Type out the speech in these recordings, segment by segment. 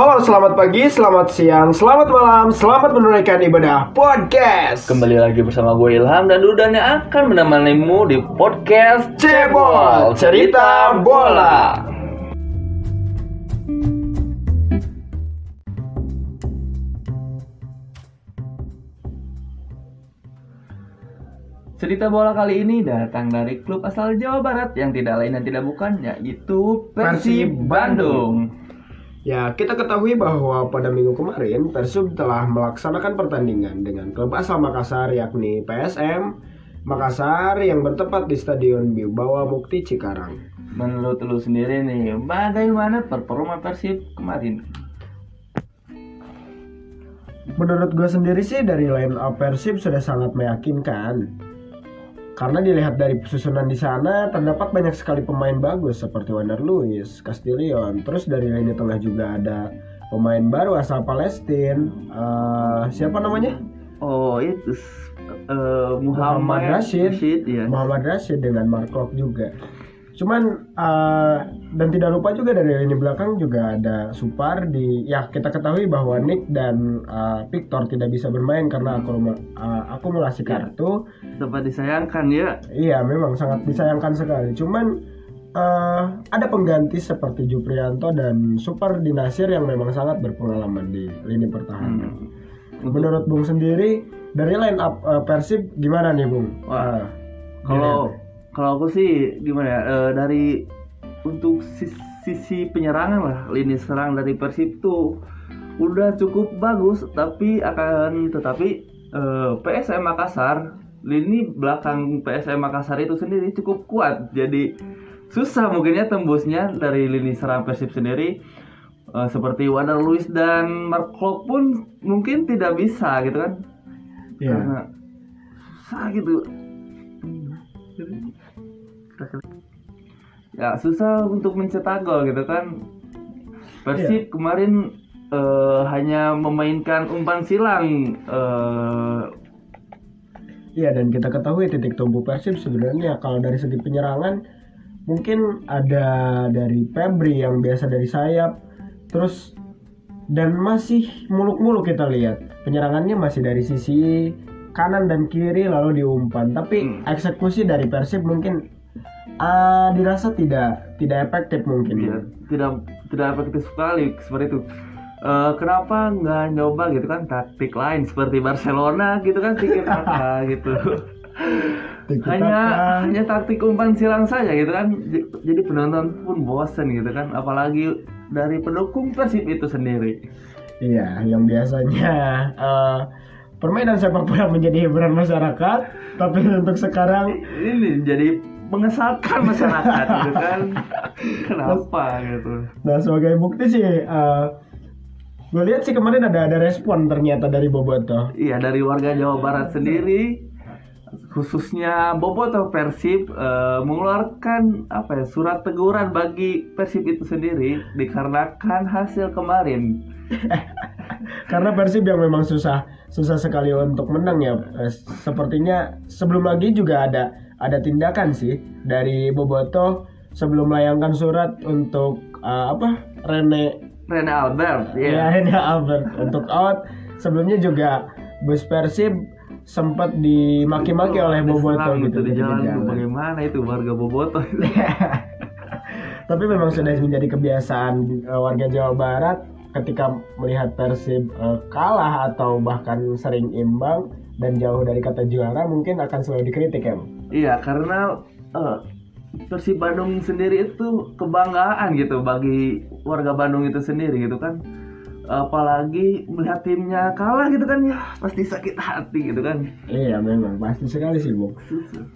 Halo, selamat pagi, selamat siang, selamat malam, selamat menunaikan ibadah podcast. Kembali lagi bersama gue Ilham dan Dudan yang akan menemanimu di podcast Cebol, cerita bola. Cerita bola kali ini datang dari klub asal Jawa Barat yang tidak lain dan tidak bukan yaitu Persib Bandung. Ya, kita ketahui bahwa pada minggu kemarin Persib telah melaksanakan pertandingan dengan klub asal Makassar yakni PSM Makassar yang bertempat di Stadion Wibawa Mukti Cikarang. Menurut lu sendiri nih, bagaimana performa Persib kemarin? Menurut gue sendiri sih dari line up Persib sudah sangat meyakinkan. Karena dilihat dari susunan di sana terdapat banyak sekali pemain bagus seperti Wander Luiz, Castillion. Terus dari lini tengah juga ada pemain baru asal Palestina. Eh, siapa namanya? Oh itu eh, Muhammad Muhammad, Rashid. ya. Muhammad Rashid dengan Mark Klok juga. Cuman eh, dan tidak lupa juga dari lini belakang juga ada Supardi. Ya kita ketahui bahwa Nick dan eh, Victor tidak bisa bermain karena akumula- eh, akumulasi Ya. kartu. Dapat disayangkan ya. Iya memang sangat disayangkan sekali. Cuman eh, ada pengganti seperti Juprianto dan Supardi Nasir yang memang sangat berpengalaman di lini pertahanan. Hmm. Untuk- Menurut Bung sendiri dari line up eh, Persib gimana nih Bung? Wah, Ah, Kalau? Kalau aku sih gimana ya eh, dari untuk sisi, sisi penyerangan lah lini serang dari Persib tuh udah cukup bagus tapi akan tetapi eh, PSM Makassar lini belakang PSM Makassar itu sendiri cukup kuat. Jadi susah mungkinnya tembusnya dari lini serang Persib sendiri. Eh, seperti Wander Luiz dan Mark Klok pun mungkin tidak bisa gitu kan. Iya. karena susah gitu ya susah untuk mencetak gol gitu kan. Persib kemarin eh, hanya memainkan umpan silang eh, Iya dan kita ketahui titik tumbuh Persib sebenarnya kalau dari segi penyerangan mungkin ada dari Febri yang biasa dari sayap terus dan masih muluk-muluk kita lihat. Penyerangannya masih dari sisi kanan dan kiri lalu diumpan. Tapi Hmm. eksekusi dari Persib mungkin ah, dirasa tidak tidak efektif mungkin. Ya, tidak tidak efektif sekali seperti itu. Eh, kenapa nggak nyoba gitu kan taktik lain seperti Barcelona gitu kan tiki taka gitu. Hanya hanya taktik umpan silang saja gitu kan. Jadi penonton pun bosen gitu kan apalagi dari pendukung Persib itu sendiri. Iya, yang biasanya eh, permainan sepak bola menjadi hiburan masyarakat, tapi untuk sekarang ini jadi mengesalkan masyarakat gitu kan kenapa gitu Nah sebagai bukti sih, gue lihat sih kemarin ada ada respon ternyata dari Boboto. iya dari warga Jawa Barat sendiri khususnya Boboto Persib eh, mengeluarkan apa ya surat teguran bagi Persib itu sendiri dikarenakan hasil kemarin Karena Persib yang memang susah susah sekali untuk menang ya. Eh, sepertinya sebelum lagi juga ada ada tindakan sih dari Boboto sebelum melayangkan surat untuk eh, apa Rene Rene Albert ya ya Rene Albert untuk out. Sebelumnya juga bus Persib sempat dimaki-maki oleh Boboto Diserang gitu di jalan jalan. bagaimana itu warga Boboto Tapi memang sudah menjadi kebiasaan eh, warga Jawa Barat ketika melihat Persib eh, kalah atau bahkan sering imbang dan jauh dari kata juara mungkin akan selalu dikritik ya. Iya, karena eh, Persib Bandung sendiri itu kebanggaan gitu bagi warga Bandung itu sendiri gitu kan. Apalagi melihat timnya kalah gitu kan ya pasti sakit hati gitu kan. Iya memang pasti sekali sih Bung.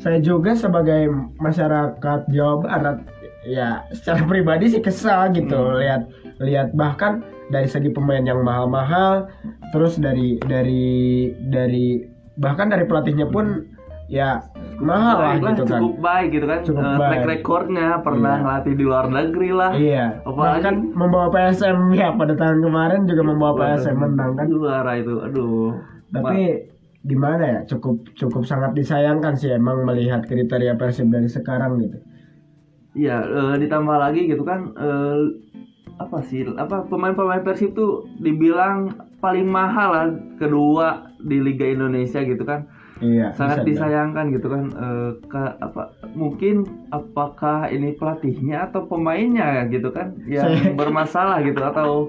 Saya juga sebagai masyarakat Jawa Barat ya secara pribadi sih kesal gitu Hmm. lihat lihat bahkan dari segi pemain yang mahal-mahal terus dari dari dari bahkan dari pelatihnya pun ya mahal lah gitu kan. cukup baik gitu kan. Cukup baik. track recordnya pernah Iya. ngelatih di luar negeri lah. Iya. Apalagi- Bahkan membawa PSM ya pada tahun kemarin juga membawa PSM menang kan. Juara itu, aduh. Tapi gimana ya? Cukup cukup sangat disayangkan sih emang melihat kriteria Persib dari sekarang gitu. Iya, eh, ditambah lagi gitu kan eh, apa sih apa pemain-pemain Persib tuh dibilang paling mahal lah kedua di Liga Indonesia gitu kan Iya. sangat bisa, disayangkan gitu kan Eh, ka- apa mungkin apakah ini pelatihnya atau pemainnya gitu kan yang Saya- bermasalah gitu atau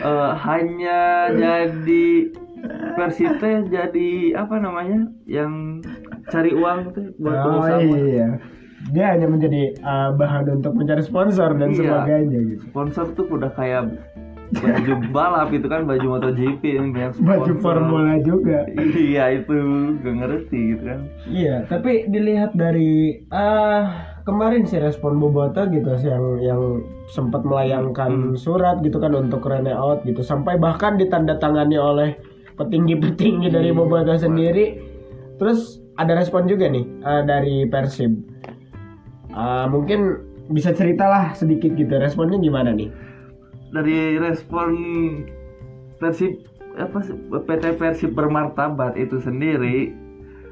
eh, hanya jadi Persib teh jadi apa namanya yang cari uang teh buat Oh pengusaha iya. Dia hanya menjadi uh, bahan untuk mencari sponsor dan Iya. sebagainya gitu. sponsor tuh udah kayak baju balap itu kan baju MotoGP yang banyak Baju sponsor. formula juga. iya itu gak ngerti gitu kan Iya, tapi dilihat dari ah kemarin sih respon Boboto gitu sih yang yang sempat melayangkan Hmm. surat gitu kan untuk Rene out gitu sampai bahkan ditandatangani oleh petinggi-petinggi dari Iya, Boboto Pak. sendiri. Terus ada respon juga nih ah, dari Persib. Ah, mungkin bisa ceritalah sedikit gitu responnya gimana nih? Dari respon Persib apa sih, PT Persib bermartabat itu sendiri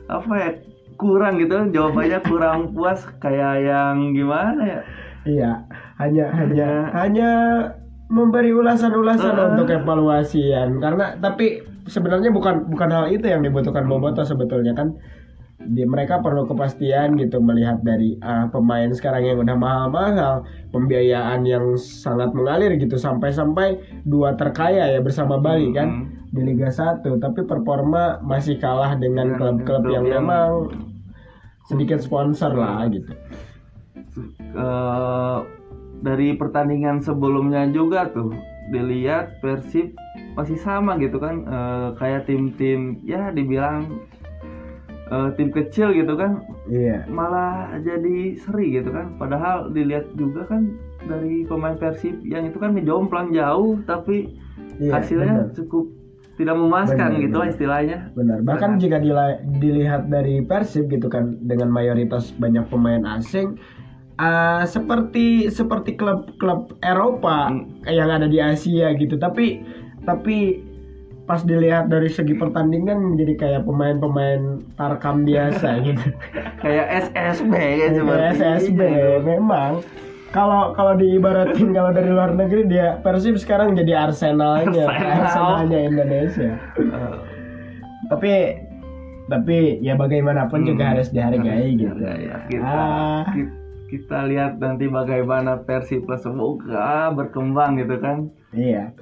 apa ya kurang gitu jawabannya kurang puas kayak yang gimana ya? Iya, hanya hanya hanya. memberi ulasan-ulasan Eh. untuk evaluasian karena tapi sebenarnya bukan bukan hal itu yang dibutuhkan Boboto sebetulnya kan di mereka perlu kepastian gitu melihat dari ah, pemain sekarang yang udah mahal-mahal pembiayaan yang sangat mengalir gitu sampai-sampai dua terkaya ya bersama Bali kan Hmm. di Liga 1 tapi performa masih kalah dengan klub-klub klub yang yang- memang sedikit sponsor lah gitu Eh, dari pertandingan sebelumnya juga tuh dilihat Persib masih sama gitu kan Eh, kayak tim-tim ya dibilang eh, tim kecil gitu kan iya malah jadi seri gitu kan padahal dilihat juga kan dari pemain Persib yang itu kan menjomplang jauh tapi iya, hasilnya benar. cukup tidak memuaskan Benar, gitu lah istilahnya Benar. Bahkan jika dila- dilihat dari Persib gitu kan dengan mayoritas banyak pemain asing ah, seperti seperti klub-klub Eropa Hmm. yang ada di Asia gitu. Tapi tapi pas dilihat dari segi pertandingan menjadi kayak pemain-pemain tarkam biasa gitu. kayak SSB ya seperti SSB memang. Kalau kalau diibaratin kalau dari luar negeri dia Persib sekarang jadi Arsenalnya Arsenal. Arsenalnya Indonesia. Eh, tapi tapi ya bagaimanapun Hmm. juga harus dihargai gitu. ya, kita Ah, ki- kita lihat nanti bagaimana Persib semoga berkembang gitu kan. Iya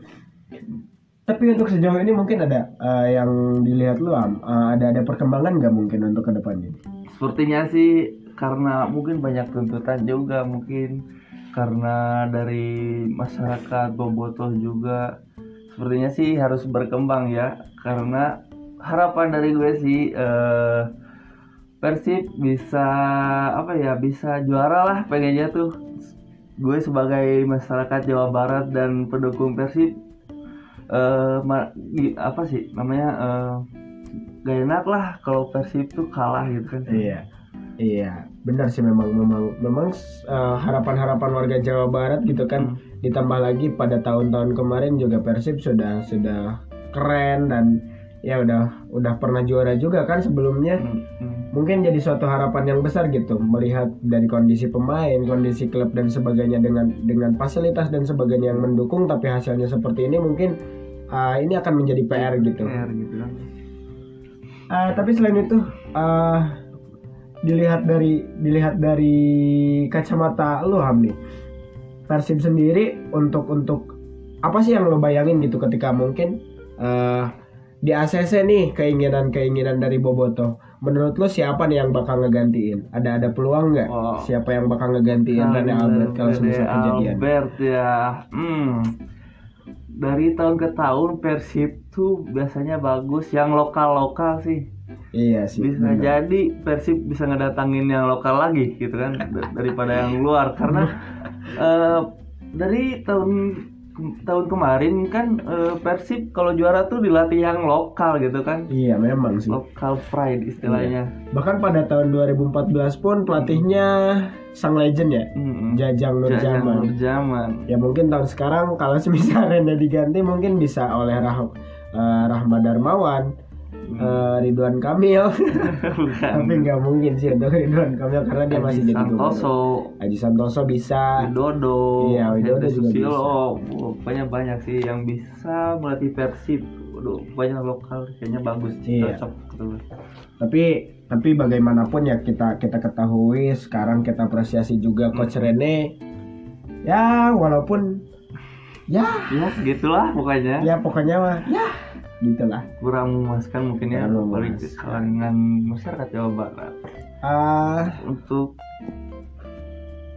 tapi untuk sejauh ini mungkin ada eh, yang dilihat lu Am, Eh, ada ada perkembangan nggak mungkin untuk ke depannya sepertinya sih karena mungkin banyak tuntutan juga mungkin. Karena dari masyarakat Bobotoh juga sepertinya sih harus berkembang ya. Karena harapan dari gue sih eh, Persib bisa apa ya bisa juara lah pengennya tuh. Gue sebagai masyarakat Jawa Barat dan pendukung Persib eh ma- gi- apa sih namanya eh, gak enak lah kalau Persib tuh kalah gitu kan iya iya benar sih memang memang memang eh, harapan-harapan warga Jawa Barat gitu kan Hmm. ditambah lagi pada tahun-tahun kemarin juga Persib sudah sudah keren dan ya udah udah pernah juara juga kan sebelumnya Hmm, hmm. mungkin jadi suatu harapan yang besar gitu melihat dari kondisi pemain, kondisi klub dan sebagainya dengan dengan fasilitas dan sebagainya yang mendukung tapi hasilnya seperti ini mungkin uh, ini akan menjadi PR gitu. PR gitu kan Uh, tapi selain itu uh, dilihat dari dilihat dari kacamata lu Ham nih. Persib sendiri untuk untuk apa sih yang lo bayangin gitu ketika mungkin uh, di ACC nih keinginan-keinginan dari Boboto. Menurut lo siapa nih yang bakal ngegantiin? Ada ada peluang nggak? Wow. Siapa yang bakal ngegantiin Rene Albert kalau semisal kejadian? Albert ya hmm. Dari tahun ke tahun Persib tuh biasanya bagus yang lokal-lokal sih Iya sih. bisa benar. jadi Persib bisa ngedatangin yang lokal lagi gitu kan da- daripada yang luar karena eh, dari tahun tahun kemarin kan eh, Persib kalau juara tuh dilatih yang lokal gitu kan Iya memang sih. lokal pride istilahnya Bahkan pada tahun 2014 pun pelatihnya sang legend ya, Mm-mm. Jajang Jajang Nurjaman. Nurjaman. Ya mungkin tahun sekarang kalau semisal Rene diganti mungkin bisa oleh Rah eh, Rahmat Darmawan eh, Ridwan Kamil. Tapi nggak mungkin sih untuk Ridwan Kamil karena dia masih jadi gubernur Santoso, Haji Santoso bisa. Widodo, Iya, Widodo juga Susilo, bisa. Wah, pokoknya banyak sih yang bisa melatih Persib. Waduh, banyak lokal kayaknya bagus, Iya. cocok gitu. tapi tapi bagaimanapun ya kita kita ketahui sekarang kita apresiasi juga coach Rene. Ya walaupun ya. Ya, gitulah pokoknya. ya pokoknya mah ya gitulah Kurang memuaskan mungkin ya balik kalangan masyarakat Jawa Barat. ah Untuk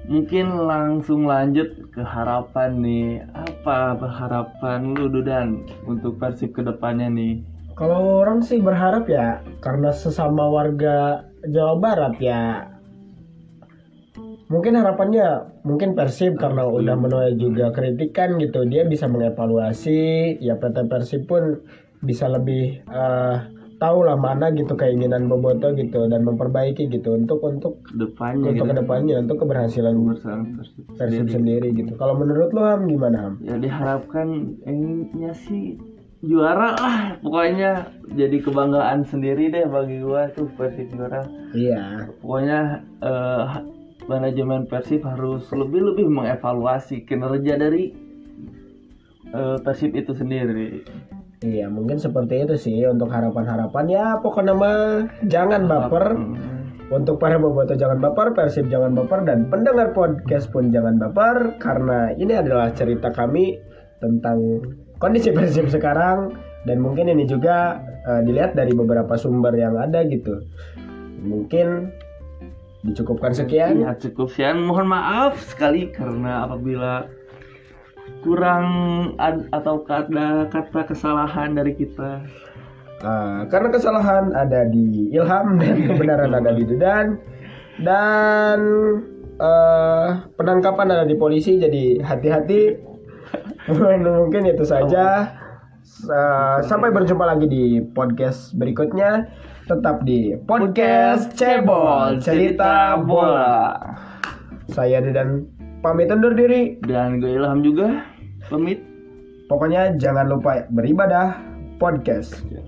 mungkin langsung lanjut ke harapan nih. Apa harapan lu Dudan untuk Persib ke depannya nih? kalau orang sih berharap ya karena sesama warga Jawa Barat ya mungkin harapannya mungkin Persib karena udah menuai juga kritikan gitu dia bisa mengevaluasi ya PT Persib pun bisa lebih eh, tahu lah mana gitu keinginan Boboto gitu dan memperbaiki gitu untuk untuk Ke depannya untuk gitu. ke depannya untuk keberhasilan Persib Persib sendiri. sendiri gitu kalau menurut lo Ham gimana Ham? ya diharapkan inginnya sih juara lah pokoknya jadi kebanggaan sendiri deh bagi gua tuh Persib juara iya pokoknya eh, manajemen Persib harus lebih lebih mengevaluasi kinerja dari eh, Persib itu sendiri Iya mungkin seperti itu sih untuk harapan-harapan. Ya pokoknya mah jangan baper. Untuk para boboto jangan baper. Persib jangan baper. Dan pendengar podcast pun jangan baper karena ini adalah cerita kami tentang kondisi Persib sekarang. Dan mungkin ini juga eh, dilihat dari beberapa sumber yang ada gitu. Mungkin dicukupkan sekian. Ya cukup sekian. Mohon maaf sekali karena apabila kurang ad- atau ada kata kesalahan dari kita. Ah, karena kesalahan ada di Ilham dan kebenaran ada di Dudan dan eh, penangkapan ada di polisi jadi hati-hati. Mungkin itu saja. Eh, sampai berjumpa lagi di podcast berikutnya. Tetap di podcast cebol cerita bola. Saya Dudan pamit undur diri Dan gue Ilham juga pamit. pokoknya jangan lupa beribadah podcast Yes.